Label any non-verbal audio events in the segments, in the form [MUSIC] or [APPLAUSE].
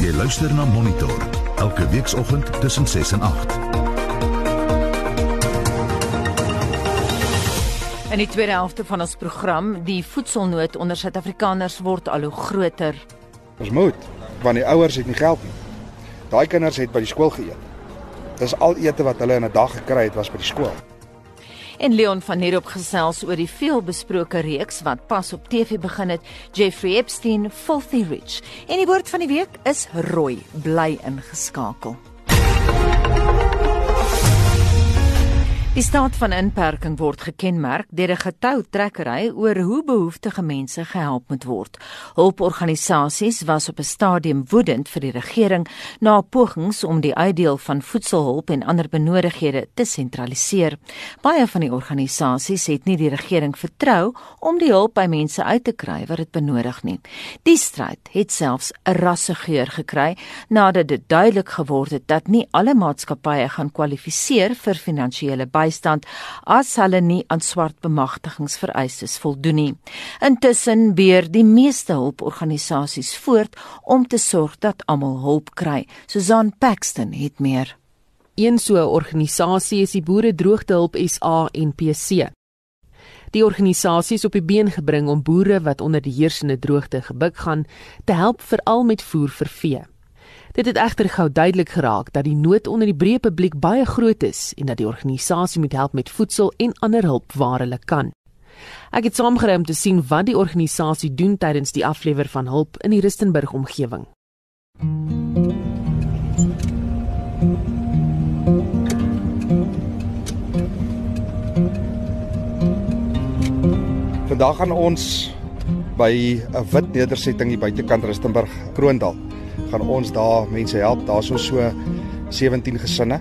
Jy luister na Monitor elke weekoggend tussen 6 en 8. In die tweede helfte van ons program, die voedselnood onder Suid-Afrikaners word al hoe groter. Ons moet, want die ouers het nie geld nie. Daai kinders het by die skool geëet. Dis al ete wat hulle in 'n dag gekry het was by die skool. En Leon van Heerop gesels oor die veelbesproke reeks wat pas op TV begin het, Jeffrey Epstein Filthy Rich. En die woord van die week is rooi, bly ingeskakel. Die staat van inperking word gekenmerk deur 'n getoutrekkery oor hoe behoeftige mense gehelp moet word. Hulporganisasies was op 'n stadium woedend vir die regering na pogings om die uitdeel van voedselhulp en ander benodighede te sentraliseer. Baie van die organisasies het nie die regering vertrou om die hulp by mense uit te kry wat dit benodig nie. Die stryd het selfs 'n rassegeur gekry nadat dit duidelik geword het dat nie alle maatskappye gaan kwalifiseer vir finansiële bystand as hulle nie aan swart bemagtigingsvereistes voldoen nie. Intussen beer die meeste hulporganisasies voort om te sorg dat almal hulp kry. Susan Paxton het meer. Een so 'n organisasie is die Boere Droogtehulp SA en PC. Die organisasie is op die been gebring om boere wat onder die heersende droogte gebuk gaan, te help veral met voer vir vee. Dit het egter gou duidelik geraak dat die nood onder die breë publiek baie groot is en dat die organisasie moet help met voedsel en ander hulp waar hulle kan. Ek het saamgery om te sien wat die organisasie doen tydens die aflewer van hulp in die Rustenburg omgewing. Vandag gaan ons by 'n wit nedersetting hier buitekant Rustenburg, Kroondal. Gaan ons daar mense help. Daar's ons so 17 gesinne.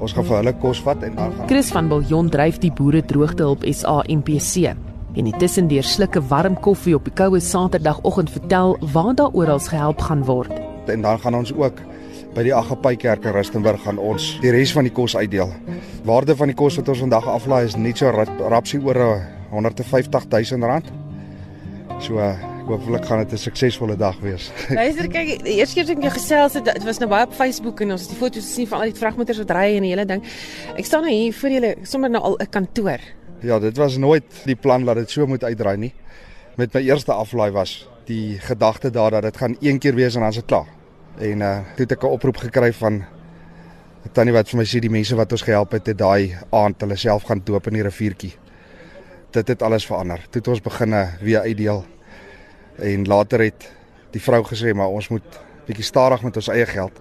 Ons gaan vir hulle kos vat en dan gaan Chris van Biljon dryf die Boere Droogtehulp SA MPC. En intussen deur slukke warm koffie op die koue Saterdagoggend vertel waar daar oral gehelp gaan word. en dan gaan ons ook by die Agapai Kerk in Rustenburg gaan ons die res van die kos uitdeel. Waarde van die kos wat ons vandag aflaai is net so rap- rapsie oor 'n 150 000 rand. So hopelik gaan dit 'n suksesvolle dag wees. [LAUGHS] Luister kyk, die eerste keer toe ek jou gesels het, dit was nou baie op Facebook en ons het die foto's gesien van al die vragmotors wat ry en die hele ding. Ek staan nou hier voor julle sommer nou al 'n kantoor. Ja, dit was nooit die plan dat dit so moet uitdraai nie. Met my eerste aflaai was die gedagte daar dat dit gaan een keer wees en dan is dit klaar. En uh toe het ek 'n oproep gekry van tannie wat vir my sê die mense wat ons gehelp het het daai aand hulle self gaan doop in die riviertjie. Dit het alles verander. Toe het ons begine weer uitdeel. En later het die vrou gesê maar ons moet bietjie stadig met ons eie geld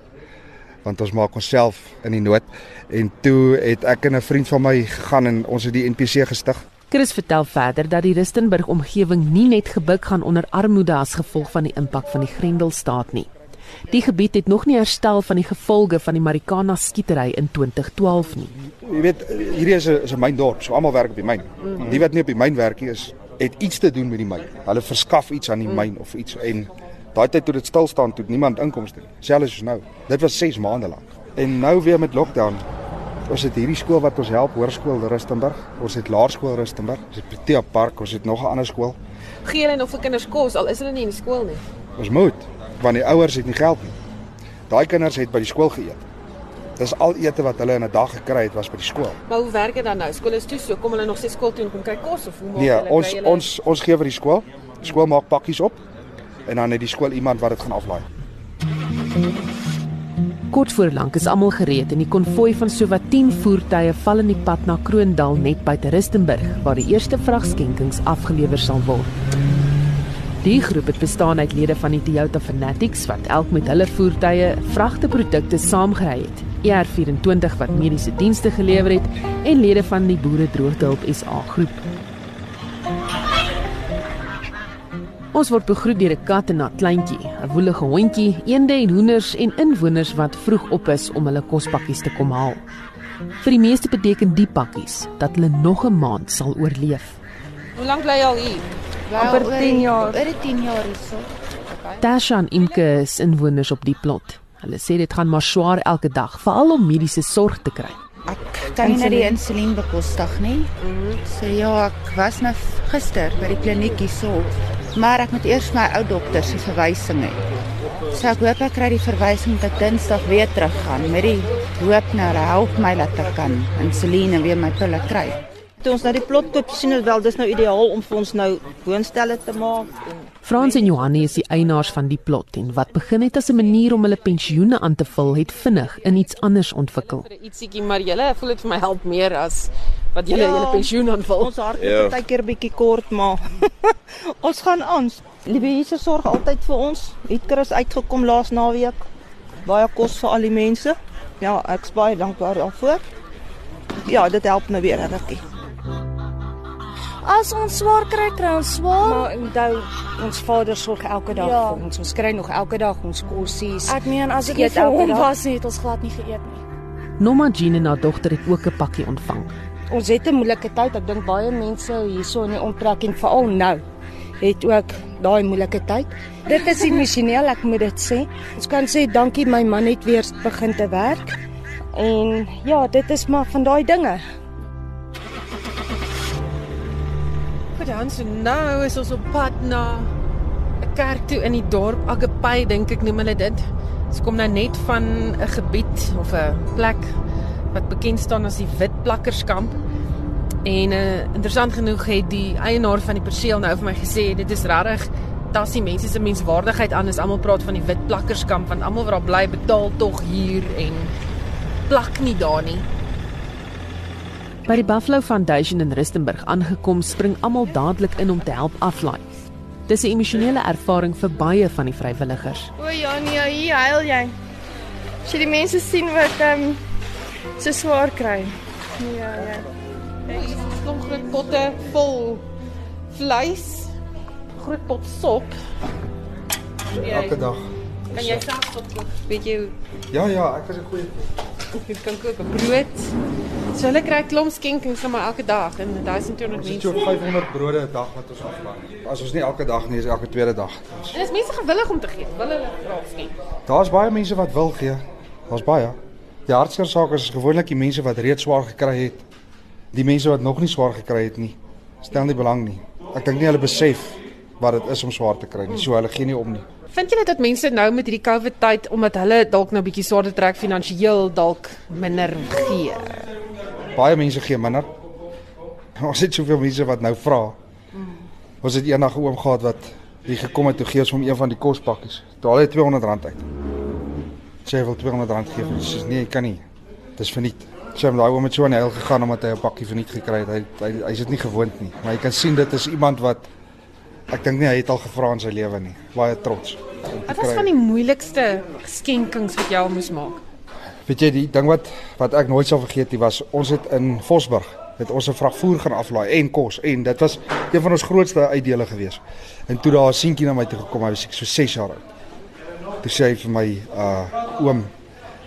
want ons maak onsself in die nood en toe het ek en 'n vriend van my gegaan en ons het die NPC gestig Chris vertel verder dat die Rustenburg omgewing nie net gebuk gaan onder armoede as gevolg van die impak van die Grendelstaat nie. Die gebied het nog nie herstel van die gevolge van die Marikana skietery in 2012 nie. Jy weet hierdie is 'n is 'n myndorp, so almal werk op die myn. Die wat nie op die myn werk nie is het iets te doen met die myn. Hulle verskaf iets aan die myn of iets en daai tyd toe dit stil staan toe niemand inkomste nie. Selfs soos nou. Dit was 6 maande lank. En nou weer met lockdown. Ons het hierdie skool wat ons help, Hoërskool Rustenburg. Ons het Laerskool Rustenburg. Ons het Protea Park, ons het nog 'n ander skool. Gee hulle nog vir kinders kos al is hulle nie in die skool nie. Ons moet want die ouers het nie geld nie. Daai kinders het by die skool geëet. Dis al ete wat hulle in 'n dag gekry het was by die skool. Maar hoe werk dit dan nou? Skool is toe, so kom hulle nog steeds skool toe en kom kry kos of hoe maak Nee, hulle ons kry hulle- ons ons gee vir die skool. Die skool maak pakkies op en dan het die skool iemand wat dit gaan aflaai. Kort voor lank is almal gereed en die konvoi van sowat 10 voertuie val in die pad na Kroondal net buite Rustenburg waar die eerste vragskenkings afgelewer sal word. Die groep het bestaan uit lede van die Toyota Fanatics wat elk met hulle voertuie vragteprodukte saamgery het. ER24 wat mediese dienste gelewer het en lede van die Boere Droogtehulp SA groep. Ons word begroet deur 'n kat en 'n kleintjie, 'n woelige hondjie, eende en hoenders en inwoners wat vroeg op is om hulle kospakkies te kom haal. Vir die meeste beteken die pakkies dat hulle nog 'n maand sal oorleef. Hoe lank bly jy al hier? amper 10 jaar. Oor die 10 jaar hierso. Tasha en Imke is inwoners op die plot. Hulle sê dit gaan maar swaar elke dag, veral om mediese sorg te kry. Ek kan nie die insulien bekostig nie. So ja, ek was nou gister by die kliniek hierso. Maar ek moet eers my ou dokter se verwysing hê. So ek hoop ek kry die verwysing dat Dinsdag weer teruggaan met die hoop nou help my dat ek kan insuline weer my pille kry. Toe ons nou die plot koop sien ons wel dis nou ideaal om vir ons nou woonstelle te maak en Frans en Johanni is die eienaars van die plot en wat begin het as 'n manier om hulle pensioene aan te vul, het vinnig in iets anders ontwikkel. ietsiekie, maar julle voel dit vir my help meer as wat julle julle pensioen aanvul. ons hart is ja. baie keer bietjie kort maar [LAUGHS] ons gaan aan. Liewe Jesus sorg altyd vir ons. Het Chris uitgekom laas naweek. Baie kos vir al die mense. Ja, ek's baie dankbaar daarvoor. Ja, dit help my weer regtig. As ons swaar kry, kry ons swaar. Maar onthou, ons Vader sorg elke dag Ja. vir ons. Ons kry nog elke dag ons kossies. Ek meen as nie vir elke hom dag. was nie, het ons glad nie geëet nie. Norma Jean en haar dogter het ook 'n pakkie ontvang. Ons het 'n moeilike tyd. Ek dink baie mense hierso in die omtrek en veral nou het ook daai moeilike tyd. Dit is emosioneel, ek moet dit sê. Ons kan sê dankie my man het weer begin te werk. En ja, dit is maar van daai dinge. Goed dan, so nou is ons op pad na 'n kerk toe in die dorp Agapai dink ek noem hulle dit. Ons kom nou net van 'n gebied of 'n plek wat bekend staan as die Wit Plakkerskamp. En uh, interessant genoeg het die eienaar van die perseel nou vir my gesê dit is regtig tassie mense se menswaardigheid aan as almal praat van die Wit Plakkerskamp want almal wat daar bly betaal tog hier en plak nie daar nie. By die Buffalo Foundation in Rustenburg aangekom, spring almal dadelik in om te help aflaai. Dis 'n emosionele ervaring vir baie van die vrywilligers. O ja, nee, hier huil jy. As jy die mense sien wat ehm um, so swaar kry. Ja, ja. Hier is 'n klomp groot potte vol vleis, groot pot sop. Elke dag. Kan jy self tot kook? Weet jy Ja ja, ek is 'n goeie jy kan kook 'n brood? So hulle kry klomp skenkings sommer elke dag en 1200 Ons het mense. so 500 brode 'n dag wat ons aflaai. As ons nie elke dag nie, is elke tweede dag. En is mense gewillig om te gee? Wil hulle graag skenk? Daar's baie mense wat wil gee. Daar's baie. Die hartseer saak is gewoonlik die mense wat reeds swaar gekry het. Die mense wat nog nie swaar gekry het nie, stel nie belang nie. Ek dink nie hulle besef wat dit is om swaar te kry nie. So hulle gee nie om nie. Vind julle dat mense nou met hierdie COVID tyd omdat hulle dalk nou bietjie swaarder trek finansiëel dalk minder gee? Baie mense gee minder. [LAUGHS] Ons het soveel mense wat nou vra. Ons het eendag 'n oom gehad wat hier gekom het toe gee ons hom een van die kospakkies. Toe haal hy R200 uit. Sê hy wil R200 gee vir dis nee, hy kan nie. Dis verniet. Sy het daai oom met so 'n hel gegaan omdat hy 'n pakkie verniet gekry het. Hy hy hy's dit nie gewoond nie. Maar jy kan sien dit is iemand wat ek dink nie hy het al gevra in sy lewe nie. Baie trots. Wat was van die moeilikste skenkings wat jy al moes maak? Weet jy die ding wat wat ek nooit sal vergeet nie was ons het in Vosburg het ons 'n vrag voer gaan aflaai en kos en dit was een van ons grootste uitdele gewees. En toe daar 'n seentjie na my toe gekom, hy was so 6 jaar oud. Toe sê hy vir my uh oom,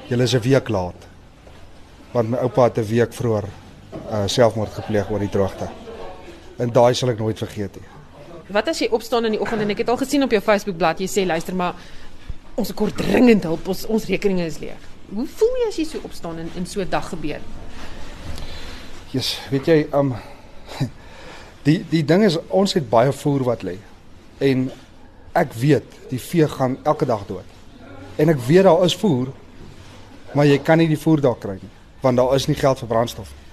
julle is 'n week laat. Want my oupa het 'n week vroeër uh selfmoord gepleeg oor die droogte. En daai sal ek nooit vergeet nie. Wat as jy opstaan in die oggend en ek het al gesien op jou Facebook bladsy jy sê luister maar ons kort dringend hulp ons ons rekeninge is leeg. Hoe voel jy as jy so opstaan en in so 'n dag gebeur? Jesus, weet jy, um [LAUGHS] die die ding is ons het baie voer wat lê. En ek weet die vee gaan elke dag dood. En ek weet daar is voer, maar jy kan nie die voer daar kry nie, want daar is nie geld vir brandstof nie.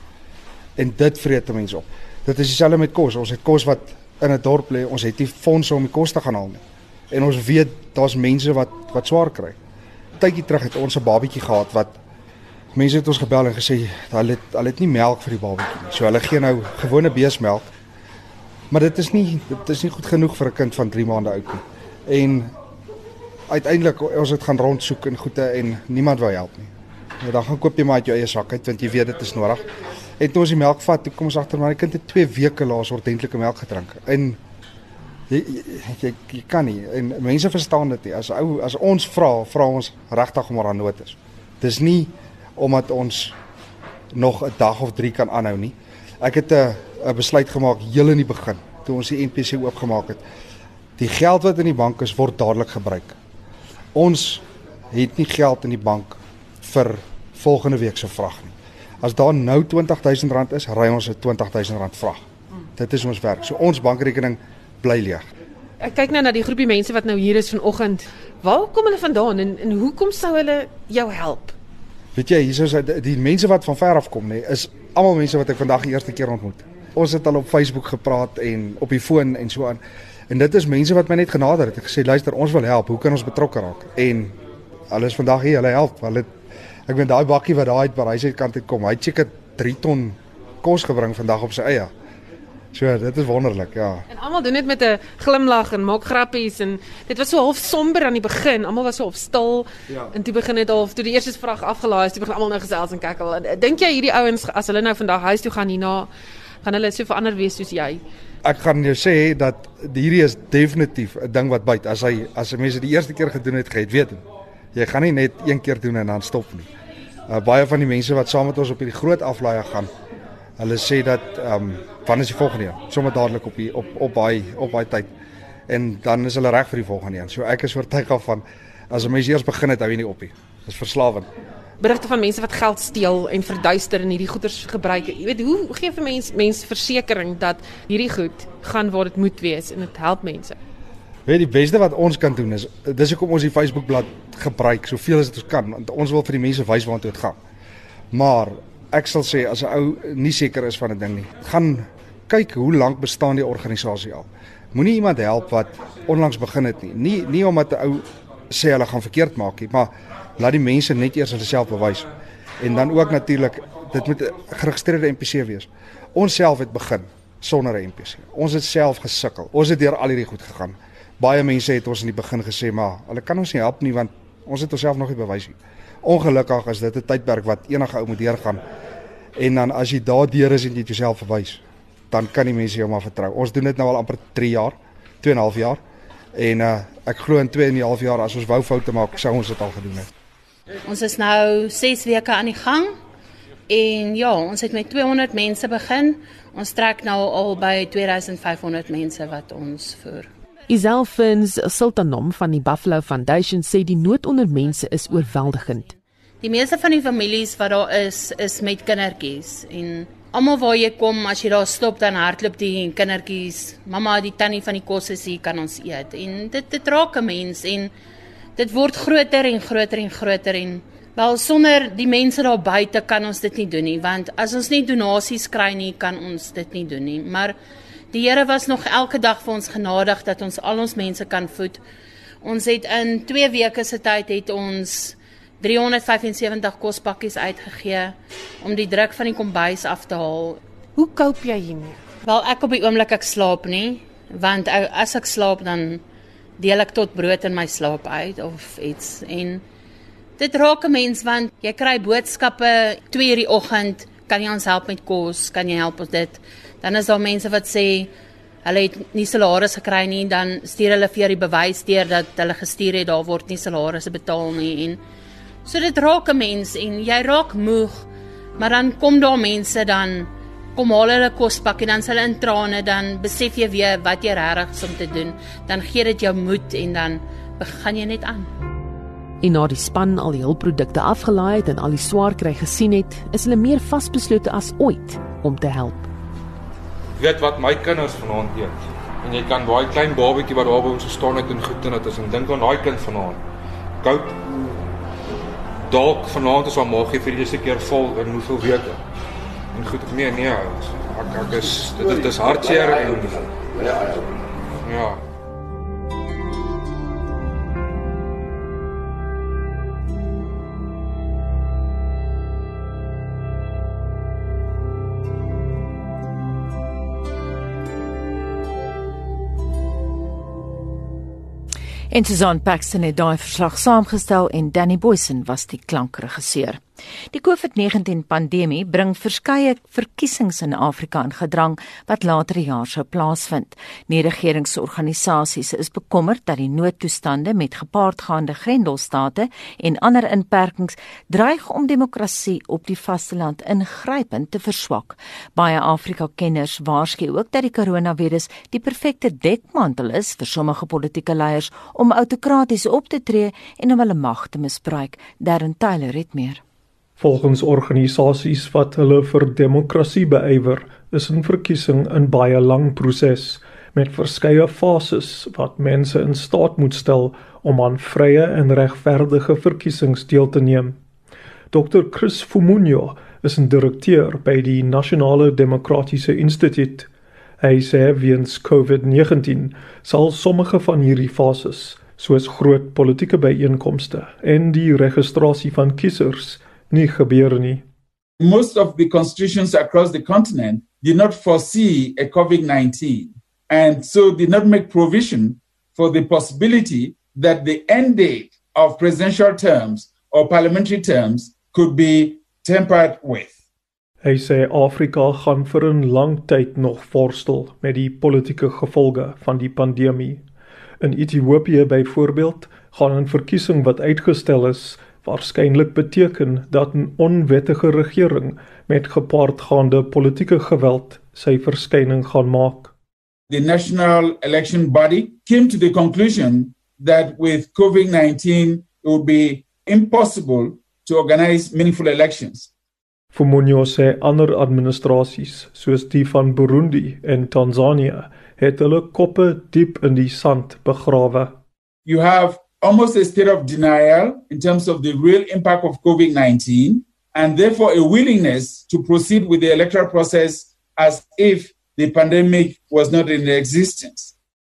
En dit vreet 'n mens op. Dit is dieselfde met kos. Ons het kos wat in 'n dorp lê. Ons het nie fondse om die kos te gaan haal nie. En ons weet daar's mense wat wat swaar kry. Tydjie terug het ons 'n babatjie gehad wat Mense het ons gebel en gesê hulle het hulle het nie melk vir die babatjie nie. So hulle gee nou gewone beesmelk. Maar dit is nie dit is nie goed genoeg vir 'n kind van 3 maande oud nie. En uiteindelik ons het gaan rondsoek en goede en niemand wou help nie. Ja, dan gaan koop jy maar uit jou eie sak uit want jy weet dit is nodig. Toe ons die melk vat, toe kom ons agter maar die kind het 2 weke laas ordentlike melk gedrink. En jy, jy jy jy kan nie en mense verstaan dit nie. As ou as ons vra, vra ons regtig om nood is. Dis nie omdat ons nog 'n dag of 3 kan aanhou nie. Ek het 'n 'n besluit gemaak heel in die begin toe ons die NPC oopgemaak het. Die geld wat in die bank is word dadelik gebruik. Ons het nie geld in die bank vir volgende week se vrag nie. As daar nou R20000 is, ry ons 'n R20000 vrag. Dit is ons werk. So ons bankrekening bly leeg. Ek kyk nou na die groepie mense wat nou hier is vanoggend. Waar kom hulle vandaan en en hoekom sou hulle jou help? Weet jy, hier is die, die mense wat van ver af kom nê, is almal mense wat ek vandag die eerste keer ontmoet. Ons het al op Facebook gepraat en op die foon en so aan. En dit is mense wat my net genader het. Ek gesê luister, ons wil help. Hoe kan ons betrokke raak? En hulle is vandag hier, hulle help. Hulle ek weet daai bakkie wat daai uit Parys uit kant uit kom. Hy het seker 3 ton kos gebring vandag op sy eie. So, dit is wonderlik, ja. En almal doen dit met 'n glimlag en maak grappies en dit was so half somber aan die begin. Almal was so op stil. Ja. En toe begin dit half toe die eerste vraag afgelaai is, toe begin almal nou gesels en kyk al. Dink jy hierdie ouens as hulle nou vandag huis toe gaan hierna gaan hulle so verander wees soos jy? Ek gaan jou sê dat hierdie is definitief 'n ding wat byt. As hy as mense die eerste keer gedoen het, geet weet. Jy gaan nie net een keer doen en dan stop nie. Uh, baie van die mense wat saam met ons op hierdie groot aflaaier gaan, hulle sê dat ehm um, wanneer is die volgende een? Sommige dadelik op die op op baie op baie tyd. En dan is hulle reg vir die volgende een. So ek is oortuig af van as 'n mens eers begin het, hou jy nie op nie. Dis verslawend. Berigte van mense wat geld steel en verduister en hierdie goederes gebruik. Jy weet hoe gee vir mense mense versekering dat hierdie goed gaan waar dit moet wees en dit help mense. Weet die beste wat ons kan doen is dis hoekom ons die Facebook bladsy gebruik soveel as dit ons kan want ons wil vir die mense wys waartoe dit gaan. Maar ek sal sê as 'n ou nie seker is van 'n ding nie, gaan kyk hoe lank bestaan die organisasie al. Moenie iemand help wat onlangs begin het nie. Nie nie omdat 'n ou sê hulle gaan verkeerd maak nie, maar laat die mense net eers hulle self bewys. En dan ook natuurlik dit moet 'n geregistreerde NPC wees. Ons self het begin sonder 'n NPC. Ons het self gesukkel. Ons het deur al hierdie goed gegaan. Baie mense het ons in die begin gesê, maar hulle kan ons nie help nie want ons het onsself nog nie bewys nie. Ongelukkig is dit 'n tydperk wat enige ou moet deurgaan. En dan as jy daardeur is en jy jouself verwys, dan kan die mense jou maar vertrou. Ons doen dit nou al amper 3 jaar, 2 en 'n half jaar. En uh ek glo in 2 en 'n half jaar as ons wou foute maak, sou ons dit al gedoen het. Ons is nou 6 weke aan die gang. En ja, ons het met 200 mense begin. Ons trek nou al by 2500 mense wat ons voer. Iselfins Sultanom van die Buffalo Foundation sê die nood onder mense is oorweldigend. Die meeste van die families wat daar is, is met kindertjies en almal waar jy kom, as jy daar stop dan hardloop die kindertjies. Mamma, die tannie van die kos is hier, kan ons eet. En dit dit raak 'n mens en dit word groter en groter en groter en wel sonder die mense daar buite kan ons dit nie doen nie, want as ons nie donasies kry nie, kan ons dit nie doen nie. Maar die Here was nog elke dag vir ons genadig dat ons al ons mense kan voed. Ons het in 2 weke se tyd het ons 375 kospakkies uitgegee om die druk van die kombuis af te haal. Hoe koop jy hiermee? Wel ek op die oomblik ek slaap nie, want as ek slaap dan deel ek tot brood in my slaap uit of iets en dit raak 'n mens want jy kry boodskappe 2 uur die oggend, kan jy ons help met kos, kan jy help met dit? Dan is daar mense wat sê hulle het nie salaris gekry nie, dan stuur hulle vir die bewys deur dat hulle gestuur het daar word nie salarisse betaal nie en So dit raak 'n mens en jy raak moeg. Maar dan kom daar mense dan kom haal hulle kospak en dan s' hulle in trane dan besef jy weer wat jy regtig is om te doen. Dan gee dit jou moed en dan begin jy net aan. En na die span al die hulpprodukte afgelaai het en al die swaar kry gesien het, is hulle meer vasbeslote as ooit om te help. Weet wat my kinders vanaand eet. En jy kan daai klein babatjie wat daar by ons gestaan het en goed en dit is en dink aan daai kind vanaand. Koud dalk vanaand is haar maagie vir die eerste keer vol in hoeveel weke. En goed, nee nee, ek ek is dit, dit is hartseer en ja. Ja. En Susan Paxton het daai verslag saamgestel en Danny Boysen was die klankregisseur. Die COVID-19 pandemie bring verskeie verkiesings in Afrika in gedrang wat later die jaar sou plaasvind. Nie-regeringsorganisasies is bekommerd dat die noodtoestande met gepaardgaande grendelstate en ander inperkings dreig om demokrasie op die vasteland ingrypend te verswak. Baie Afrika-kenners waarsku ook dat die koronavirus die perfekte dekmantel is vir sommige politieke leiers om autokraties op te tree en om hulle mag te misbruik. Darren Taylor het meer. Volgens organisasies wat hulle vir demokrasie beywer, is 'n verkiesing 'n baie lang proses met verskeie fases wat mense in staat moet stel om aan vrye en regverdige verkiesings deel te neem. Dr. Chris Fumunyo is 'n direkteur by die Nasionale Demokratiese Instituut. Hy sê weens COVID-19 sal sommige van hierdie fases, soos groot politieke byeenkomste en die registrasie van kiesers, nie gebeur nie. Most of the constitutions across the continent did not foresee a COVID-19 and so did not make provision for the possibility that the end date of presidential terms or parliamentary terms could be tempered with. Hy sê Afrika gaan vir 'n lang tyd nog worstel met die politieke gevolge van die pandemie. In Ethiopië byvoorbeeld gaan 'n verkiesing wat uitgestel is waarskynlik beteken dat 'n onwettige regering met gepaardgaande politieke geweld sy verskyning gaan maak. The national election body came to the conclusion that with COVID-19 it would be impossible to organize meaningful elections. Fumonyo sê ander administrasies soos die van Burundi en Tansanië het hulle koppe diep in die sand begrawe. You have almost a state of denial in terms of the real impact of COVID-19 and therefore a willingness to proceed with the electoral process as if the pandemic was not in existence.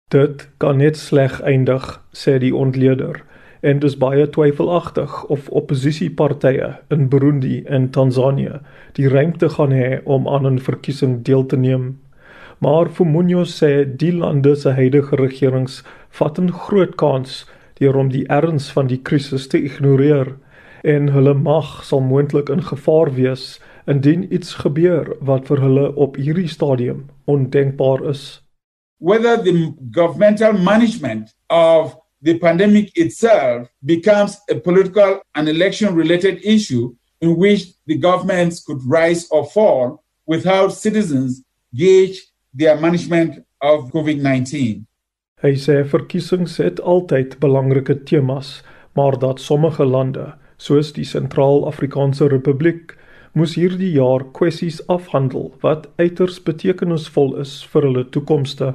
Dit kan net sleg eindig, sê die ontleder en dis baie twyfelagtig of oppositiepartye in Burundi en Tansanië die ruimte gaan hê om aan 'n verkiesing deel te neem. Maar Fumunyo sê die lande se huidige regerings vat 'n groot kans deur om die erns van die krisis te ignoreer en hulle mag sal moontlik in gevaar wees indien iets gebeur wat vir hulle op hierdie stadium ondenkbaar is. Whether the governmental management of the pandemic itself becomes a political and election related issue in which the governments could rise or fall without citizens gauge their management of COVID-19. Hy sê verkiesings het altyd belangrike temas, maar dat sommige lande, soos die Sentraal-Afrikaanse Republiek, moes hierdie jaar kwessies afhandel wat uiters betekenisvol is vir hulle toekomste.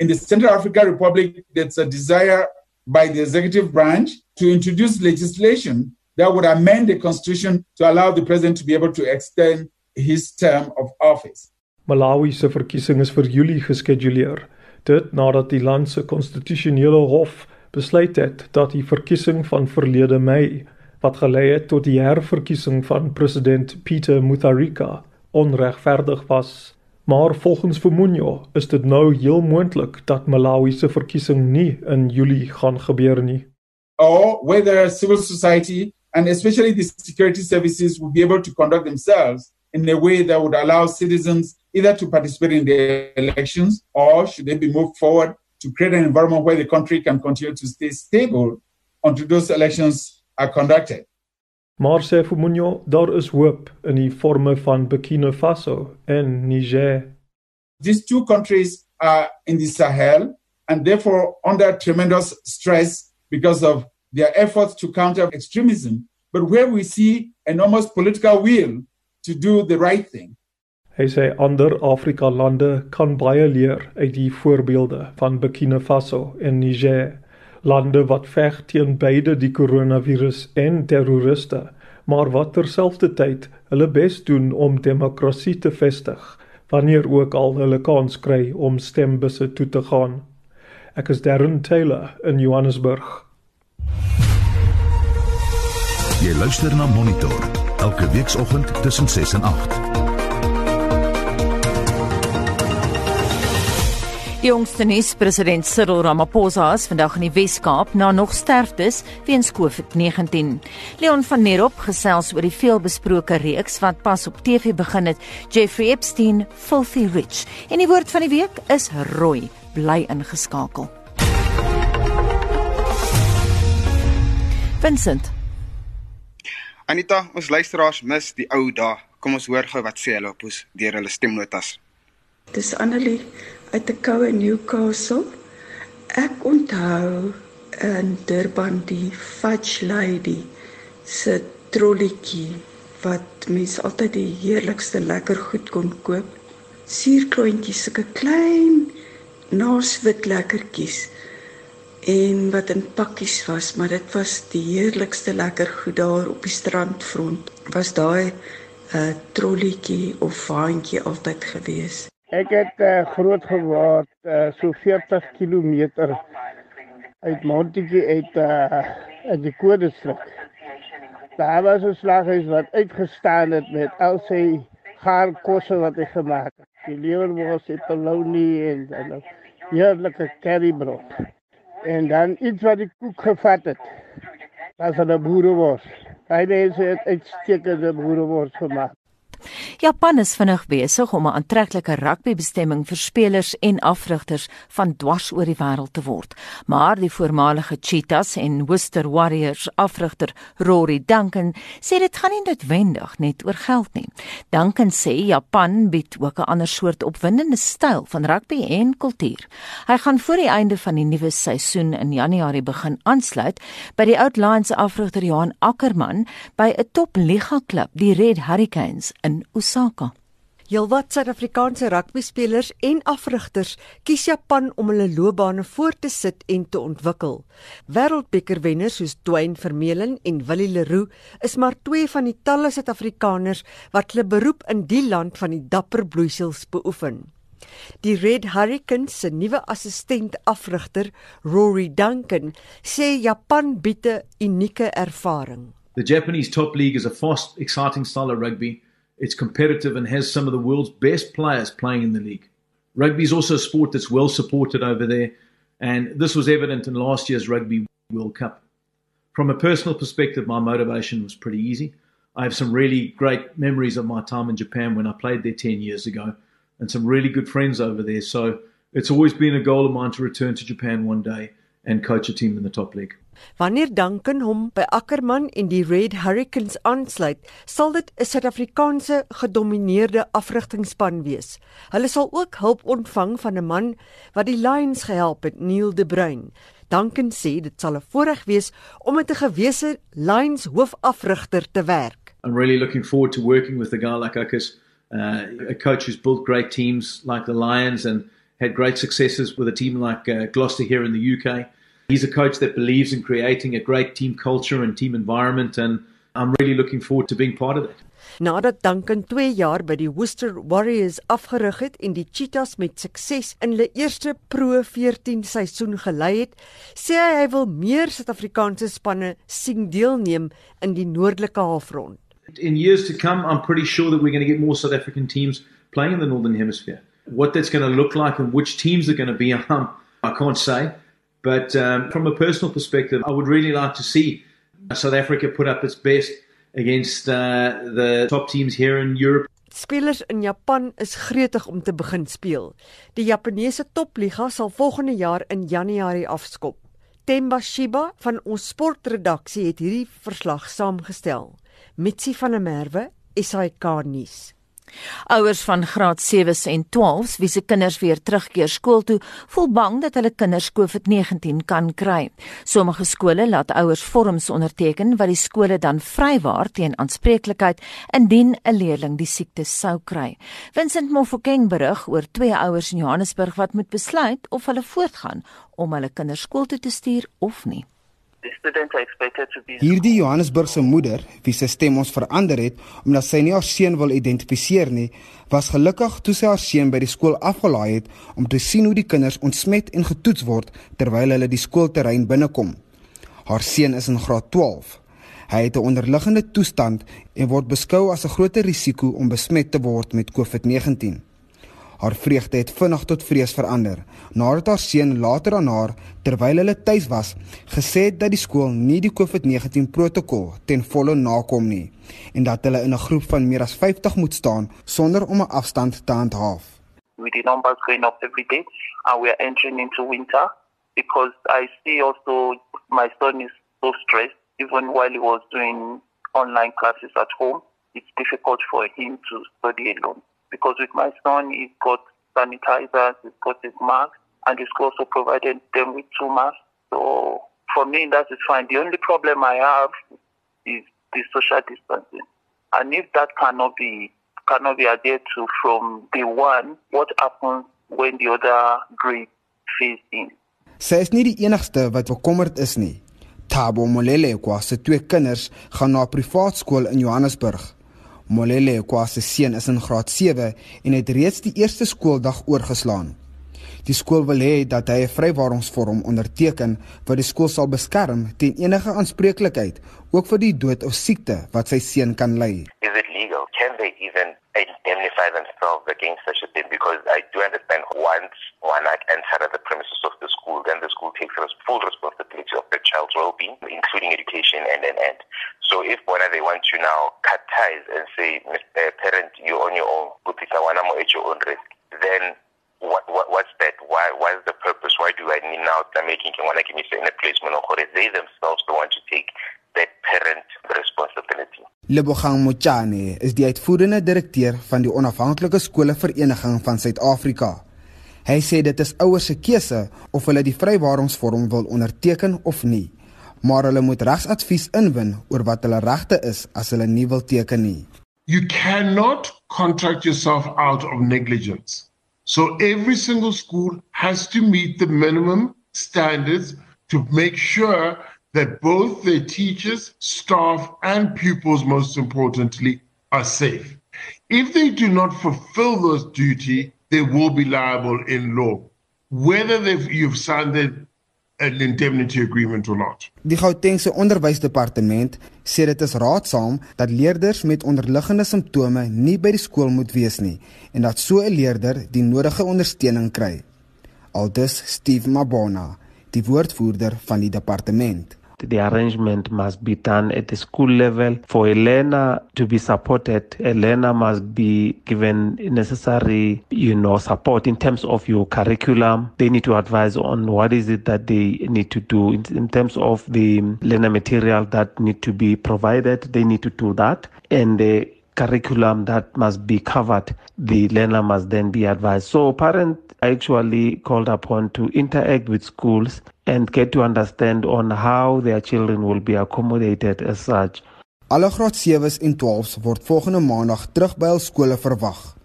In the Central African Republic, there's a desire by the executive branch to introduce legislation that would amend the constitution to allow the president to be able to extend his term of office. Malawi se verkiesing is vir Julie geskeduleer, dit nadat die land se konstitusionele hof besluit het dat die verkiesing van verlede Mei wat gelei het tot die herverkiesing van president Peter Mutharika onregverdig was. Maar volgens Fumunyo is dit nou heel moontlik dat Malawi se verkiesing nie in Julie gaan gebeur nie. Or whether civil society and especially the security services will be able to conduct themselves in a way that would allow citizens either to participate in the elections or should they be moved forward to create an environment where the country can continue to stay stable until those elections are conducted. Maar sê Fumunyo, daar is hoop in die forme van Burkina Faso en Niger. These two countries are in the Sahel and therefore under tremendous stress because of their efforts to counter extremism, but where we see enormous political will to do the right thing. Hy sê ander Afrika lande kan baie leer uit die voorbeelde van Burkina Faso en Niger lande wat veg teen beide die koronavirus en terroriste, maar wat terselfdertyd hulle bes doen om demokrasie te vestig wanneer ook al hulle kans kry om stembusse toe te gaan. Ek is Darren Taylor in Johannesburg. Jy luister na Monitor elke weekoggend tussen 6 en 8. Die jongste nuus president Cyril Ramaphosa is vandag in die Wes-Kaap na nog sterftes weens COVID-19. Leon van Nerop gesels oor die veelbesproke reeks wat pas op TV begin het, Jeffrey Epstein Filthy Rich. En die woord van die week is rooi. Bly ingeskakel. Vincent. Anita, ons luisteraars mis die ou dae. Kom ons hoor gou wat sê hulle op ons deur hulle stemnotas. Dis Annelie uit 'n koue Newcastle. Ek onthou in Durban die Fudge Lady se trolletjie wat mens altyd die heerlikste lekker goed kon koop. Suurklontjies, sulke klein naas wit lekkertjies en wat in pakkies was, maar dit was die heerlikste lekker goed daar op die strandfront. Was daai 'n uh, trolletjie of vaantjie altyd gewees. Ek het uh, groot geword uh, so 40 km uit Montetjie uit uh, uit die Koordestrik. Daar was 'n slaghuis wat uitgestaan het met al sy gaar kosse wat hy gemaak het. Die lewerwors het polony en en heerlike currybrood. En dan iets wat die koek gevat het. Is 'n boerewors. Hy het uitstekende boerewors gemaak. Japan is vinnig besig om 'n aantreklike rugbybestemming vir spelers en afrigters van dwars oor die wêreld te word. Maar die voormalige Cheetahs en Worcester Warriors afrigter Rory Duncan sê dit gaan nie noodwendig net oor geld nie. Duncan sê Japan bied ook 'n ander soort opwindende styl van rugby en kultuur. Hy gaan voor die einde van die nuwe seisoen in Januarie begin aansluit by die Oud Lions afrigter Johan Ackermann by 'n topliga klub, die Red Hurricanes in Osaka. Heelwat Suid-Afrikaanse rugbyspelers en afrigters kies Japan om hulle loopbane voort te sit en te ontwikkel. Wêreldbeker wenners soos Dwayne Vermeulen en Willie Leroux is maar twee van die talle Suid-Afrikaners wat hulle beroep in die land van die dapper bloeisels beoefen. Die Red Hurricanes se nuwe assistent afrigter, Rory Duncan, sê Japan bied 'n unieke ervaring. The Japanese top league is a fast, exciting style of rugby It's competitive and has some of the world's best players playing in the league. Rugby is also a sport that's well supported over there, and this was evident in last year's Rugby World Cup. From a personal perspective, my motivation was pretty easy. I have some really great memories of my time in Japan when I played there 10 years ago, and some really good friends over there. So it's always been a goal of mine to return to Japan one day and coach a team in the top league. Wanneer Duncan hom by Ackerman en die Red Hurricanes aansluit, sal dit 'n Suid-Afrikaanse gedomeineerde afrigtingspan wees. Hulle sal ook hulp ontvang van 'n man wat die Lions gehelp het, Neil De Bruin. Duncan sê dit sal 'n voorreg wees om met 'n gewese Lions hoofafrigter te werk. I'm really looking forward to working with a guy like Akus, uh, a coach who's built great teams like the Lions and had great successes with a team like uh, Gloucester here in the UK. He's a coach that believes in creating a great team culture and team environment and I'm really looking forward to being part of it. Nadat Duncan 2 jaar by die Worcester Warriors afgerig het en die Cheetahs met sukses in hulle eerste Pro 14 seisoen gelei het, sê hy hy wil meer Suid-Afrikaanse spanne sien deelneem in die noordelike halfrond. In years to come, I'm pretty sure that we're going to get more South African teams playing in the northern hemisphere. What that's going to look like and which teams are going to be, um, [LAUGHS] I can't say. But um, from a personal perspective, I would really like to see South Africa put up its best against uh, the top teams here in Europe. Spelers in Japan is gretig om te begin speel. Die Japaneese topliga sal volgende jaar in Januarie afskop. Temba Shiba van ons sportredaksie het hierdie verslag saamgestel. Mitsi van der Merwe, SAK nuus. Ouers van graad 7s en 12s wie se kinders weer terugkeer skool toe, voel bang dat hulle kinders COVID-19 kan kry. Sommige skole laat ouers vorms onderteken wat die skole dan vrywaar teen aanspreeklikheid indien 'n leerling die siekte sou kry. Vincent Mofokeng berig oor twee ouers in Johannesburg wat moet besluit of hulle voortgaan om hulle kinders skool toe te stuur of nie. Hierdie Johannesburgse moeder, wie se stem ons verander het omdat sy nie haar seun wil identifiseer nie, was gelukkig toe sy haar seun by die skool afgelaai het om te sien hoe die kinders ontsmet en getoets word terwyl hulle die skoolterrein binnekom. Haar seun is in graad 12. Hy het 'n onderliggende toestand en word beskou as 'n groter risiko om besmet te word met COVID-19. Haar vreugde het vinnig tot vrees verander nadat haar seun later aan haar terwyl hulle tuis was gesê het dat die skool nie die COVID-19 protokol ten volle nakom nie en dat hulle in 'n groep van meer as 50 moet staan sonder om 'n afstand te handhaaf. With the numbers going up every day and we are entering into winter because I see also my son is so stressed even while he was doing online classes at home it's difficult for him to study alone because with my son, he's got sanitizers, he's got his mask, and he's also provided them with two masks. So for me, that is fine. The only problem I have is the social distancing. And if that cannot be cannot be adhered to from day one, what happens when the other grades phased in. Sy is nie die enigste wat bekommerd is nie. Thabo Molele kwa se twee kinders gaan na privaat skool in Johannesburg. Molele kwa se seun is in graad 7 en het reeds die eerste skooldag oorgeslaan. Die skool wil hê dat hy 'n vrywaringsvorm onderteken wat die skool sal beskerm teen enige aanspreeklikheid, ook vir die dood of siekte wat sy seun kan ly. Is it legal? Can they even indemnify themselves against such a thing? Because I do understand once one act enter the premises of the school, then the school takes full responsibility of the child's well-being, including education and and and. So if one they want to now cut ties and say, Mr. Parent, you're on your own, put this one at your own risk, then what, what what's that? Why why is the purpose? Why do I need now to want to give me in a placement or they themselves don't want to take that parent responsibility. Lebogang Mochane is die uitvoerende direkteur van die onafhanklike skole vereniging van Suid-Afrika. Hy sê dit is ouers se keuse of hulle die vrywaringsvorm wil onderteken of nie, maar hulle moet regsadvies inwin oor wat hulle regte is as hulle nie wil teken nie. You cannot contract yourself out of negligence. So every single school has to meet the minimum standards to make sure that both their teachers, staff, and pupils, most importantly, are safe. If they do not fulfill those duty, they will be liable in law, whether you've signed an indemnity agreement or not. Die Gautengse Onderwysdepartement sê dit is raadsaam dat leerders met onderliggende simptome nie by die skool moet wees nie en dat so 'n leerder die nodige ondersteuning kry. Aldus Steve Mabona, die woordvoerder van die departement. The arrangement must be done at the school level. For a learner to be supported, a learner must be given necessary, you know, support in terms of your curriculum. They need to advise on what is it that they need to do in, in terms of the learner material that need to be provided. They need to do that. And the curriculum that must be covered, the learner must then be advised. So parents actually called upon to interact with schools and get to understand on how their children will be accommodated as such. Alle graad 7s en 12s word volgende maandag terug by hul skole verwag.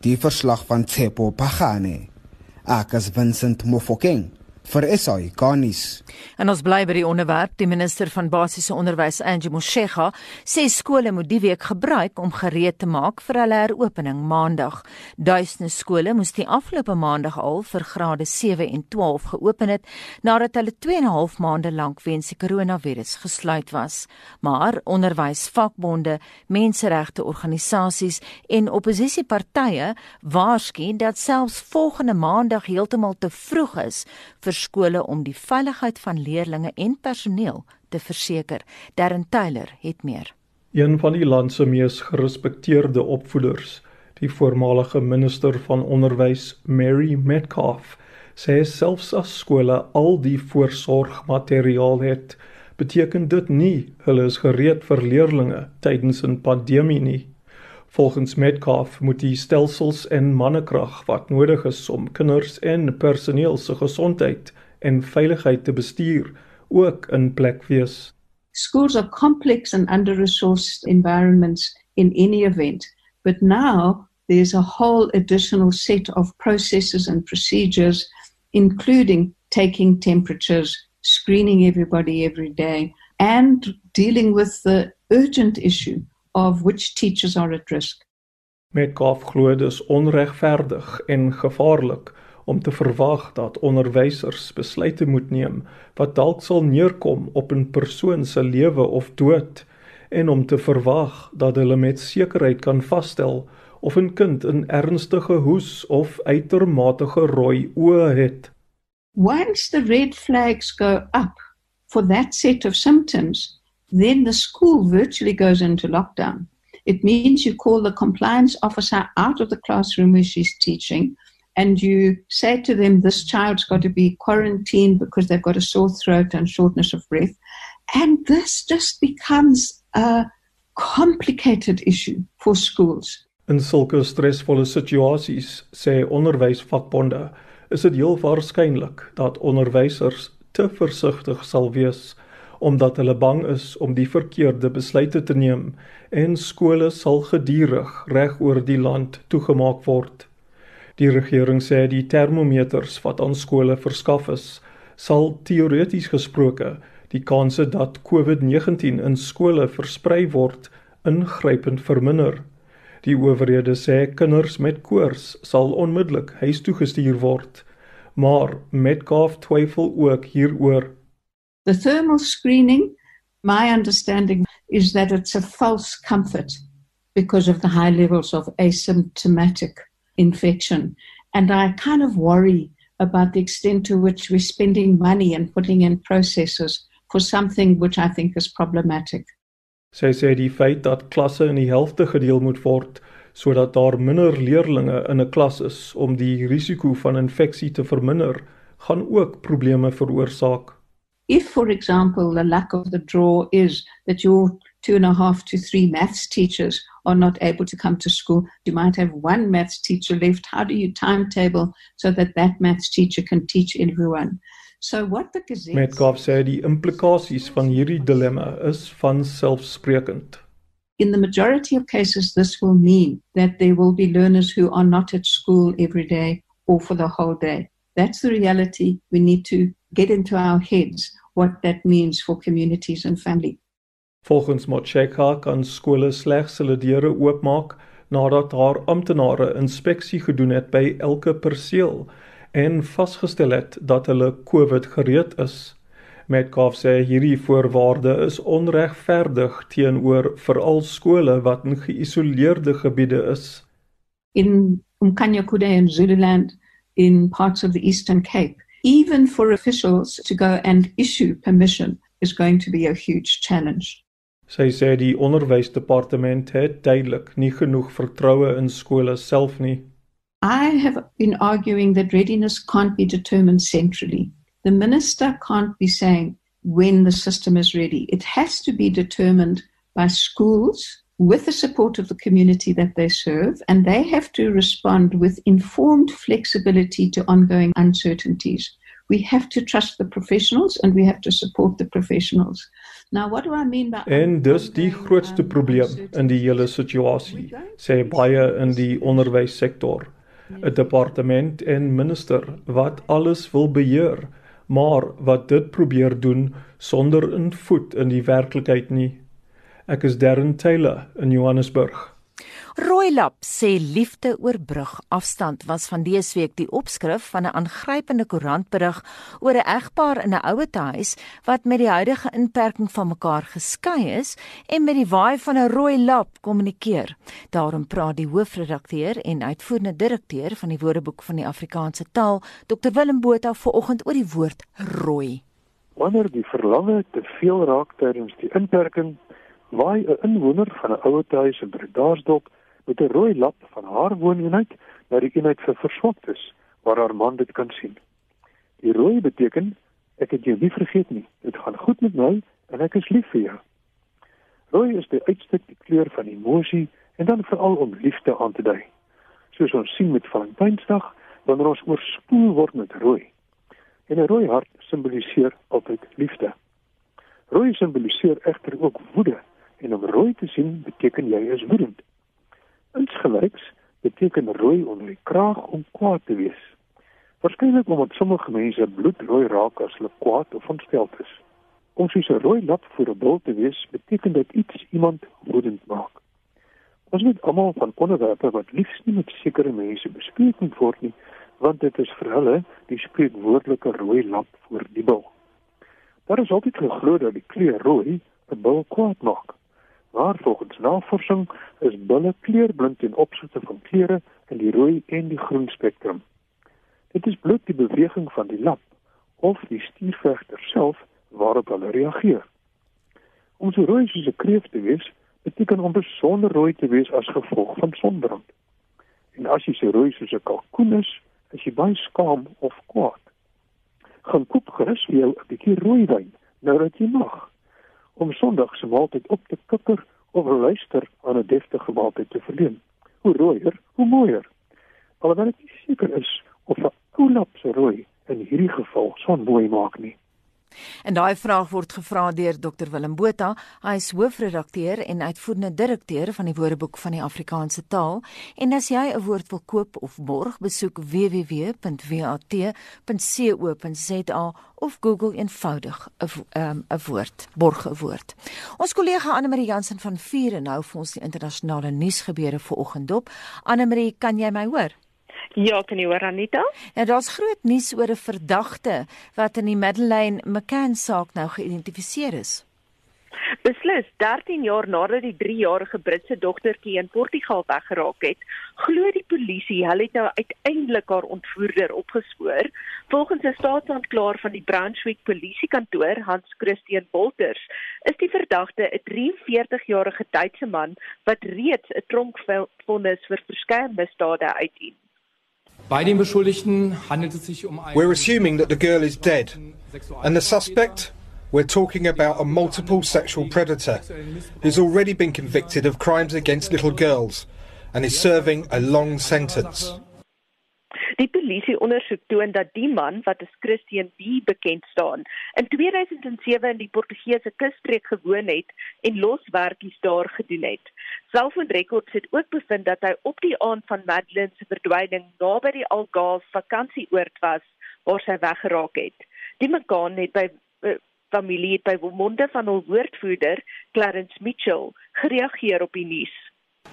Die verslag van Tsepo Pagane. Akas Vincent Mofokeng vir SAI Garnis. En ons bly by die onderwerp. Die minister van basiese onderwys, Angie Motshega, sê skole moet die week gebruik om gereed te maak vir hulle heropening maandag. Duisende skole moes die afgelope maandag al vir grade 7 en 12 geopen het nadat hulle 2 en 'n half maande lank weens die koronavirus gesluit was. Maar onderwysvakbonde, menseregte organisasies en oppositiepartye waarsku dat selfs volgende maandag heeltemal te vroeg is vir vir skole om die veiligheid van leerders en personeel te verseker. Darren Taylor het meer. Een van die land se mees gerespekteerde opvoeders, die voormalige minister van onderwys, Mary Metcalf, sê selfs as skole al die voorsorgmateriaal het, beteken dit nie hulle is gereed vir leerders tydens 'n pandemie nie. Volgens Metcalf moet die stelsels en mannekrag wat nodig is om kinders en personeel se gesondheid en veiligheid te bestuur ook in plek wees. Schools are complex and under-resourced environments in any event, but now there's a whole additional set of processes and procedures including taking temperatures, screening everybody every day and dealing with the urgent issue of which teachers are at risk. Metcalf glo dit is onregverdig en gevaarlik om te verwag dat onderwysers besluite moet neem wat dalk sal neerkom op 'n persoon se lewe of dood en om te verwag dat hulle met sekerheid kan vasstel of 'n kind 'n ernstige hoes of uitermate rooi oë het. Once the red flags go up for that set of symptoms, then the school virtually goes into lockdown. It means you call the compliance officer out of the classroom where she's teaching and you say to them, This child's got to be quarantined because they've got a sore throat and shortness of breath. And this just becomes a complicated issue for schools. In sulke stresvolle situasies, sê onderwysvakbonde, is dit heel waarskynlik dat onderwysers te versigtig sal wees omdat hulle bang is om die verkeerde besluite te neem en skole sal gedurig reg oor die land toegemaak word. Die regering sê die termometers wat aan skole verskaf is, sal teoreties gesproke die kanse dat COVID-19 in skole versprei word ingrypend verminder. Die owerhede sê kinders met koors sal onmiddellik huis toe gestuur word, maar Metcalf twyfel ook hieroor. The thermal screening, my understanding is that it's a false comfort because of the high levels of asymptomatic infection. And I kind of worry about the extent to which we're spending money and putting in processes for something which I think is problematic. Sy sê die feit dat klasse in die helfte gedeel moet word sodat daar minder leerders in 'n klas is om die risiko van infeksie te verminder, gaan ook probleme veroorsaak. If, for example, the lack of the draw is that your two and a half to three maths teachers are not able to come to school, you might have one maths teacher left. How do you timetable so that that maths teacher can teach everyone? So what the Gazette Metcalf sê die implikasies van hierdie dilemma is van selfsprekend. In the majority of cases this will mean that there will be learners who are not at school every day or for the whole day. That's the reality. We need to get into our heads what that means for communities and family. Volgens Motshekha kan skole slegs hulle deure oopmaak nadat haar amptenare inspeksie gedoen het by elke perseel en vasgestel het dat hulle COVID gereed is. Metcalf sê hierdie voorwaarde is onregverdig teenoor veral skole wat in geïsoleerde gebiede is. In Umkanyakode and Zululand in parts of the Eastern Cape, even for officials to go and issue permission is going to be a huge challenge. Sy sê die onderwysdepartement het duidelik nie genoeg vertroue in skole self nie. I have been arguing that readiness can't be determined centrally. The minister can't be saying when the system is ready. It has to be determined by schools with the support of the community that they serve, and they have to respond with informed flexibility to ongoing uncertainties. We have to trust the professionals and we have to support the professionals. Now what do I mean by En dis die grootste probleem in die hele situasie, sê baie in die onderwyssektor. 'n departement en minister wat alles wil beheer, maar wat dit probeer doen sonder 'n voet in die werklikheid nie. Ek is Darren Taylor in Johannesburg. Rooilap sê liefde oorbrug afstand was van dese week die opskrif van 'n aangrypende koerantberig oor 'n egpaar in 'n ouete huis wat met die huidige inperking van mekaar geskei is en met die waai van 'n rooi lap kommunikeer. Daarom praat die hoofredakteur en uitvoerende direkteur van die Woordeboek van die Afrikaanse taal, Dr Willem Botha, vanoggend oor die woord rooi. Wanneer die verlange te veel raak tydens die inperking, waai 'n inwoner van 'n ouete huis in Bredasdorp met 'n rooi lap van haar wooneenheid na die eenheid vir verswaktes waar haar man dit kan sien. Die rooi beteken ek het jou nie vergeet nie. Dit gaan goed met my en ek is lief vir jou. Rooi is die uitstuk die kleur van emosie en dan veral om liefde aan te dui. Soos ons sien met Valentynsdag wanneer ons oorspoel word met rooi. En 'n rooi hart simboliseer altyd liefde. Rooi simboliseer egter ook woede en om rooi te sien beteken jy is woedend. Insgelyks beteken rooi onder die kraag om kwaad te wees. Waarskynlik omdat sommige mense bloedrooi raak as hulle kwaad of ontsteld is. Om soos 'n rooi lap voor 'n bil te wees, beteken dit iets iemand woedend maak. Ons weet almal van onderwerpe wat liefs nie met sekere mense bespreek moet word nie, want dit is vir hulle die spreekwoordelike rooi lap voor die bil. Daar is altyd geglo dat die kleur rooi 'n bil kwaad maak. Maar volgens navorsing is bulle kleurblind ten opsigte van kleure in die rooi en die groen spektrum. Dit is bloot die beweging van die lap of die stuurvegter self waarop hulle reageer. Om so rooi soos 'n kreef te wees, beteken om besonder rooi te wees as gevolg van sonbrand. En as jy so rooi soos 'n kalkoen is, is jy baie skaam of kwaad. Gaan koop gerus vir jou 'n bietjie rooi wyn nou dat jy mag om Sondag se maaltyd op te kikker of luister aan 'n deftige maaltyd te verleen. Hoe rooier, hoe mooier. Alhoewel ek seker is of 'n ou lap se rooi in hierdie geval so mooi maak nie. En daai vraag word gevra deur Dr Willem Botha. Hy is hoofredakteur en uitvoerende direkteur van die Woordeboek van die Afrikaanse taal. En as jy 'n woord wil koop of borg, besoek www.wat.co.za of Google eenvoudig 'n um, 'n woord, borg 'n woord. Ons kollega Anne Marie Jansen van Vier en nou vir ons die internasionale nuusgebeure vanoggend dop. Anne Marie, kan jy my hoor? Ja, kan jy hoor Anita? Ja, daar's groot nuus oor 'n verdagte wat in die Madeleine McCann saak nou geïdentifiseer is. Beslis 13 jaar nadat die 3-jarige Britse dogtertjie in Portugal weggeraak het, glo die polisie hulle het nou uiteindelik haar ontvoerder opgespoor. Volgens 'n staatsaanklaer van die Brunswick polisiekantoor, Hans Christian Wolters, is die verdagte 'n 43-jarige Duitse man wat reeds 'n tronkvonnis vir verskeie misdade uitdien. We're assuming that the girl is dead. And the suspect? We're talking about a multiple sexual predator who's already been convicted of crimes against little girls and is serving a long sentence. Die polisie ondersoek toon dat die man wat as Christian B bekend staan, in 2007 in die Portugese kusstreek gewoon het en loswerkies daar gedoen het. Selfoonrekords het ook bevind dat hy op die aand van Madeleine se verdwyning naby die Algarve vakansieoord was waar sy weggeraak het. Die mekaar het by uh, familie het by monde van hul woordvoerder Clarence Mitchell gereageer op die nuus.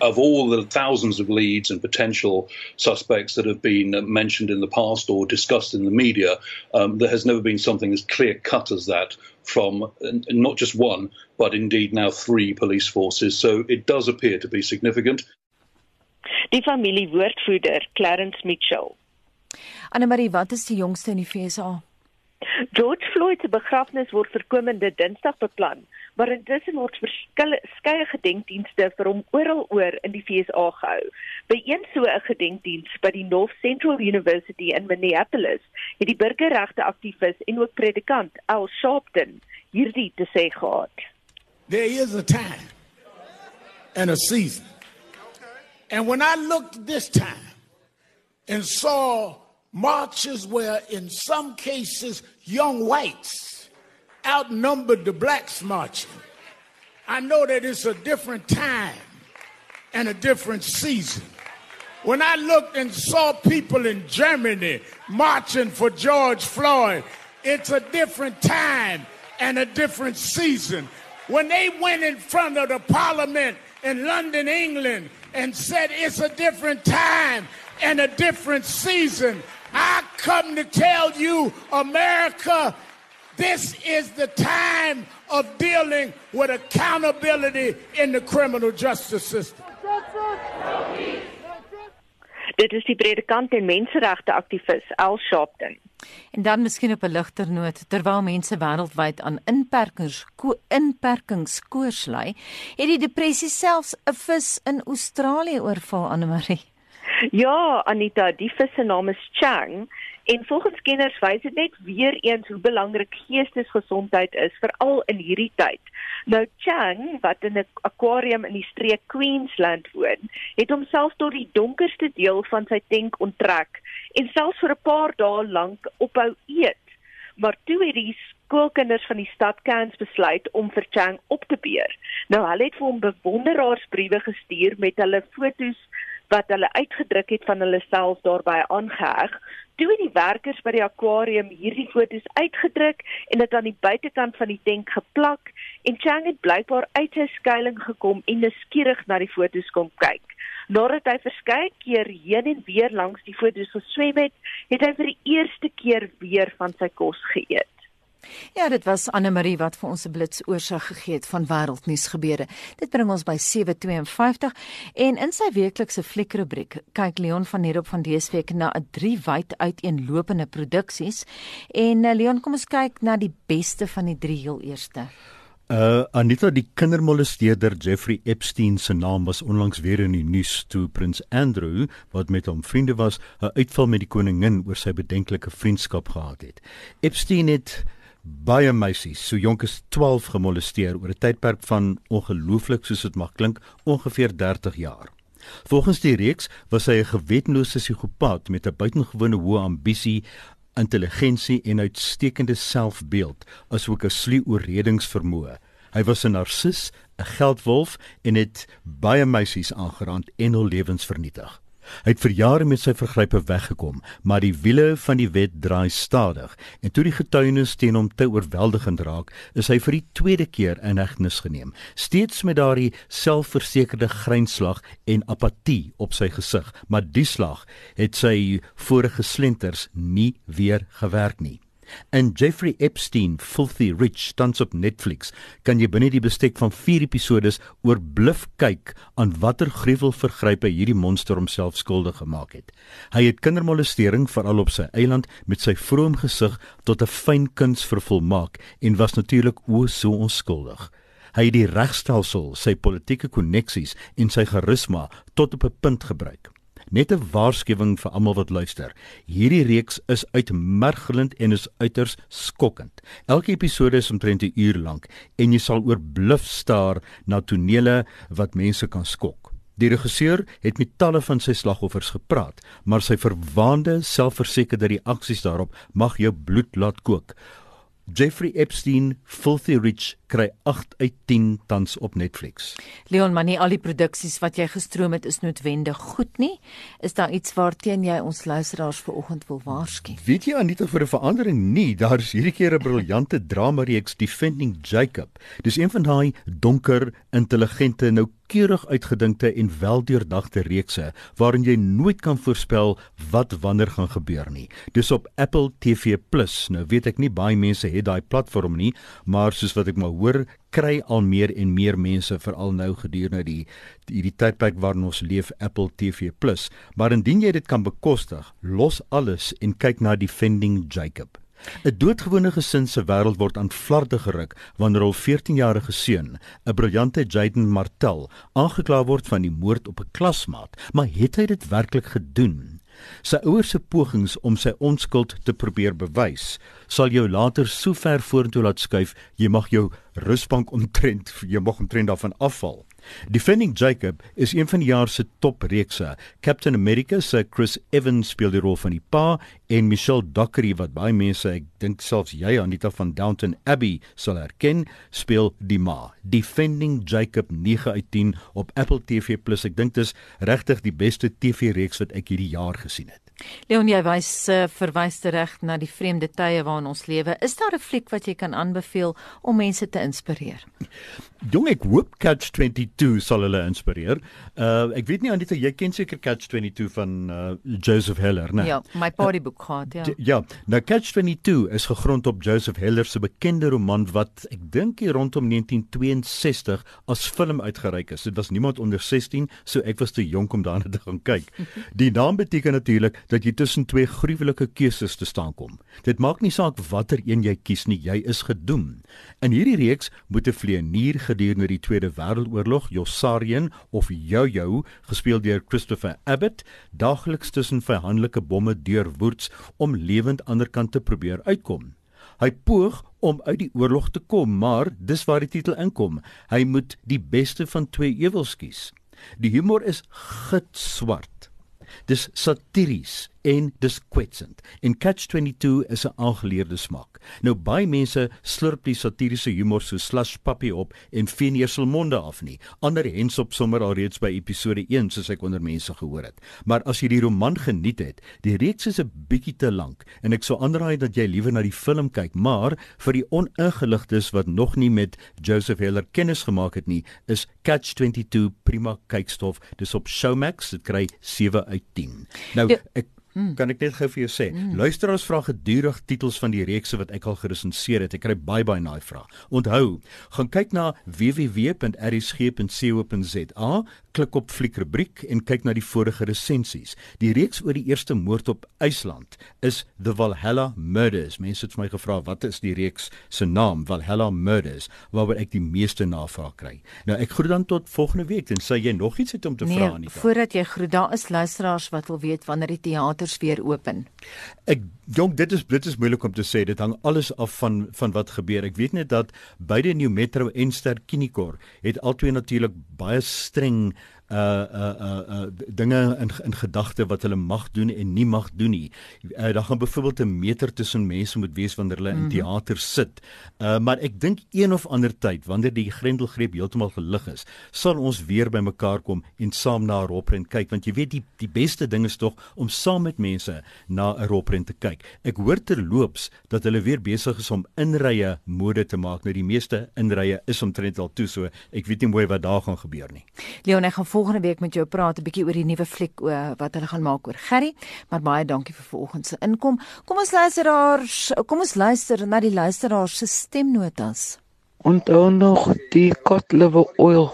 Of all the thousands of leads and potential suspects that have been mentioned in the past or discussed in the media, um, there has never been something as clear cut as that from not just one, but indeed now three police forces. So it does appear to be significant. Die familie woordvoerder Clarence Mitchell. Anne-Marie, wat is die jongste in die FSA? George Floyd se begrafnis word vir komende Dinsdag beplan, maar intussen word verskeie gedenkdienste vir hom oral oor in die FSA gehou. By een so 'n gedenkdiens by die North Central University in Minneapolis het die burgerregte aktivis en ook predikant Al Sharpton hierdie te sê gehad. There is a time and a season. And when I looked this time and saw marches where, in some cases, young whites outnumbered the blacks marching. I know that it's a different time and a different season. When I looked and saw people in Germany marching for George Floyd, it's a different time and a different season. When they went in front of the parliament in London, England, and said it's a different time and a different season, I come to tell you, America, this is the time of dealing with accountability in the criminal justice system. Dit is die predikant en menseregte aktivis Al Sharpton. En dan miskien op 'n ligter noot, terwyl mense wêreldwyd aan inperkings inperkings koers ly, het die depressie selfs 'n vis in Australië oorval aan Marie. Ja, Anita, die vis se naam is Chang en volgens kenners wys dit net weer eens hoe belangrik geestesgesondheid is veral in hierdie tyd. Nou Chang, wat in 'n akwarium in die streek Queensland woon, het homself tot die donkerste deel van sy tank onttrek en selfs vir 'n paar dae lank ophou eet. Maar toe het die skoolkinders van die stad Cairns besluit om vir Chang op te beer. Nou hulle het vir hom bewonderaarsbriewe gestuur met hulle fotos wat hulle uitgedruk het van hulle self daarbey aangeheg. Toe het die werkers by die akwarium hierdie foto's uitgedruk en dit aan die buitekant van die tank geplak en Chang het blykbaar uit sy skuilings gekom en nuuskierig na die foto's kom kyk. Nadat hy verskeie keer heen en weer langs die foto's geswem het, het hy vir die eerste keer weer van sy kos geëet. Ja, dit was Anne Marie wat vir ons 'n blitsoorsig gegee het van wêreldnuus gebeure. Dit bring ons by 7:52 en in sy weeklikse fliekrubriek kyk Leon van Heerop van week na 'n drie wyd uiteenlopende produksies. En uh, Leon, kom ons kyk na die beste van die drie heel eerste. Uh Anita die kindermolesteerder Jeffrey Epstein se naam was onlangs weer in die nuus toe prins Andrew wat met hom vriende was 'n uitval met die koningin oor sy bedenklike vriendskap gehad het. Epstein het baie meisies so jonk as 12 gemolesteer oor 'n tydperk van ongelooflik soos dit mag klink ongeveer 30 jaar. Volgens die reeks was hy 'n gewetenlose psigopaat met 'n buitengewone hoë ambisie intelligensie en uitstekende selfbeeld, asook 'n sluw oorredingsvermoë. Hy was 'n narcis, 'n geldwolf en het baie meisies aangerand en hul lewens vernietig. Hy het vir jare met sy vergrype weggekom, maar die wiele van die wet draai stadig en toe die getuienis teen hom te oorweldigend raak, is hy vir die tweede keer in hegtenis geneem, steeds met daardie selfversekerde grynslag en apatie op sy gesig, maar die slag het sy vorige slenters nie weer gewerk nie. En Jeffrey Epstein, Filthy Rich, tans op Netflix, kan jy binne die bestek van 4 episode oor bluf kyk aan watter gruwelvergrype hierdie monster homself skuldig gemaak het. Hy het kindermolestering veral op sy eiland met sy vroom gesig tot 'n fyn kuns vervolmaak en was natuurlik o so onskuldig. Hy het die regstelsel, sy politieke koneksies en sy charisma tot op 'n punt gebruik. Net 'n waarskuwing vir almal wat luister. Hierdie reeks is uitmergelend en is uiters skokkend. Elke episode is omtrent 'n uur lank en jy sal oorbluf staar na tonele wat mense kan skok. Die regisseur het met talle van sy slagoffers gepraat, maar sy verwaande, selfversekerde reaksies daarop mag jou bloed laat kook. Jeffrey Epstein, Filthy Rich kry 8 uit 10 tans op Netflix. Leon, maar nie al die produksies wat jy gestroom het is noodwendig goed nie. Is daar iets waarteen jy ons luisteraars vanoggend wil waarsku? Weet jy Anita vir 'n verandering nie, daar is hierdie keer 'n briljante drama reeks Defending Jacob. Dis een van daai donker, intelligente, nou keurig uitgedinkte en weldeurdagte reekse waarin jy nooit kan voorspel wat wanneer gaan gebeur nie. Dis op Apple TV+. Nou weet ek nie baie mense het daai platform nie, maar soos wat ek maar hoor kry al meer en meer mense veral nou gedurende die hierdie tydperk waarin ons leef Apple TV+. Maar indien jy dit kan bekostig, los alles en kyk na Defending Jacob. 'n Doodgewone gesin se wêreld word aan flarde geruk wanneer hul 14-jarige seun, 'n briljante Jaden Martel, aangekla word van die moord op 'n klasmaat, maar het hy dit werklik gedoen? Sy ouers se pogings om sy onskuld te probeer bewys, sal jou later so ver vorentoe laat skuif, jy mag jou rusbank omtrent, jy mag omtrent daarvan afval. Defending Jacob is een van die jaar se topreekse. Captain America se Chris Evans speel die rol van die pa en Michelle Dockery wat baie mense, ek dink selfs jy Anita van Downton Abbey sal herken, speel die ma. Defending Jacob 9 uit 10 op Apple TV+. Ek dink dit is regtig die beste TV-reeks wat ek hierdie jaar gesien het. Leon, jy wys uh, verwys reg na die vreemde tye waarin ons lewe. Is daar 'n fliek wat jy kan aanbeveel om mense te inspireer? Jong, ek hoop Catch 22 sal hulle inspireer. Uh ek weet nie Anita, jy ken seker Catch 22 van uh Joseph Heller, né? Ja, my partyboek uh, gehad, ja. Ja, nou Catch 22 is gegrond op Joseph Heller se bekende roman wat ek dink hier rondom 1962 as film uitgereik is. Dit was niemand onder 16, so ek was te jonk om daarna te gaan kyk. [LAUGHS] Die naam beteken natuurlik dat jy tussen twee gruwelike keuses te staan kom. Dit maak nie saak watter een jy kies nie, jy is gedoem. In hierdie reeks moet 'n vleienier gedurende die Tweede Wêreldoorlog, Jossarian of Jojo, gespeel deur Christopher Abbott, daagliks tussen vyandelike bomme deurwoets om lewend aanderkant te probeer uitkom. Hy poog om uit die oorlog te kom, maar dis waar die titel inkom. Hy moet die beste van twee ewels kies. Die humor is gitswart. Dis satiries en dis kwetsend. En Catch-22 is 'n aangeleerde smaak. Nou baie mense slurp die satiriese humor so slush puppy op en vee nie sel monde af nie. Ander hens op sommer al reeds by episode 1 soos ek onder mense gehoor het. Maar as jy die roman geniet het, die reeks is 'n bietjie te lank en ek sou aanraai dat jy liewer na die film kyk, maar vir die oningeligtes wat nog nie met Joseph Heller kennis gemaak het nie, is Catch-22 prima kykstof. Dis op Showmax, dit kry 7 uit 10. Nou ja. ek Hmm. Kan ek net gou vir jou sê, hmm. luisteraars vra gedurig titels van die reekse wat ek al geresenseer het. Ek kry baie baie naai vrae. Onthou, gaan kyk na www.rsg.co.za, klik op fliek rubriek en kyk na die vorige resensies. Die reeks oor die eerste moord op IJsland is The Valhalla Murders. Mense het vir my gevra wat is die reeks se naam? Valhalla Murders, waaroor ek die meeste navraag kry. Nou ek groet dan tot volgende week en sê jy nog iets het om te nee, vra nie. Voordat jy groet, daar is luisteraars wat wil weet wanneer die teater teaters weer open? Ek jong dit is is moeilik om te sê. Dit hang alles af van van wat gebeur. Ek weet net dat beide New Metro en Ster-Kinikor het albei natuurlik baie streng uh uh uh, uh dinge in in gedagte wat hulle mag doen en nie mag doen nie. Uh, daar gaan byvoorbeeld 'n meter tussen mense moet wees wanneer hulle in mm -hmm. teater sit. Uh maar ek dink een of ander tyd wanneer die grendelgreep heeltemal gelig is, sal ons weer bymekaar kom en saam na 'n roprent kyk want jy weet die die beste ding is tog om saam met mense na 'n roprent te kyk. Ek hoor terloops dat hulle weer besig is om inrye mode te maak. Nou die meeste inrye is omtrent al toe so ek weet nie mooi wat daar gaan gebeur nie. Leon, ek gaan volgende week met jou praat 'n bietjie oor die nuwe fliek o wat hulle gaan maak oor Gerry, maar baie dankie vir vanoggend se inkom. Kom ons luisteraars, kom ons luister na die luisteraars se stemnotas. Onthou nog die kotlewe oil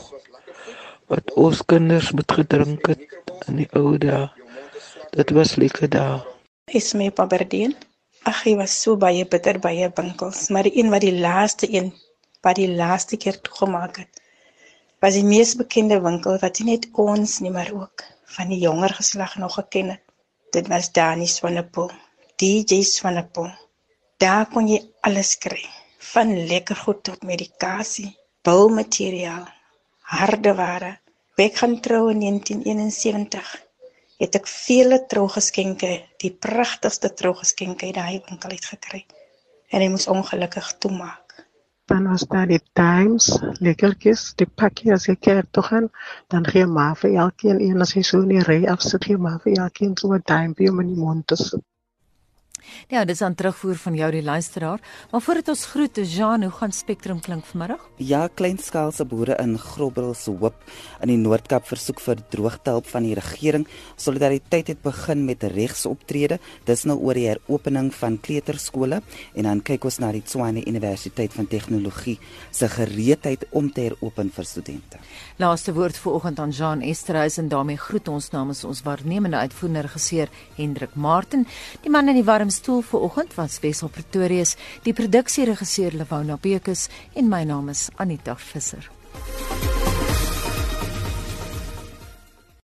wat ons kinders moet gedrink het in die ou dae. Dit was lekker dae. Is my Paberdien. Ag, hy was so baie bitter baie winkels, maar die een wat die laaste een wat die laaste keer toegemaak het, was die mees bekende winkel wat nie net ons nie, maar ook van die jonger geslag nog geken het. Dit was Dani Swanepoel, DJ Swanepoel. Daar kon jy alles kry, van lekker goed tot medikasie, boumateriaal, harde ware. Ek gaan trou in 1971. Het ek vele trougeskenke, die pragtigste trougeskenke uit daai winkel uit gekry. En hy moes ongelukkig toemaak. Dan was daar die Times, lekkertjies, die pakkie as jy kerk toe gaan, dan gee ma vir elkeen een as jy so in die ry afsit, gee ma vir elkeen so 'n duimpie om in die mond te sit. Ja, dis 'n terugvoer van jou die luisteraar. Maar voordat ons groet, Jean, hoe gaan Spectrum klink vanmiddag? Ja, kleinskaalse boere in Grobberal se hoop in die Noord-Kaap versoek vir droogtehulp van die regering. Solidariteit het begin met regsoptrede. Dis nou oor die heropening van kleuterskole en dan kyk ons na die Tshwane Universiteit van Tegnologie se gereedheid om te heropen vir studente. Laaste woord vir oggend aan Jean Esterhuis en daarmee groet ons namens ons waarnemende uitvoerende regisseur Hendrik Martin. Die man in die warm stoel vanoggend was Wessel Pretorius, die produksieregisseur Lewona Bekus en my naam is Anita Visser.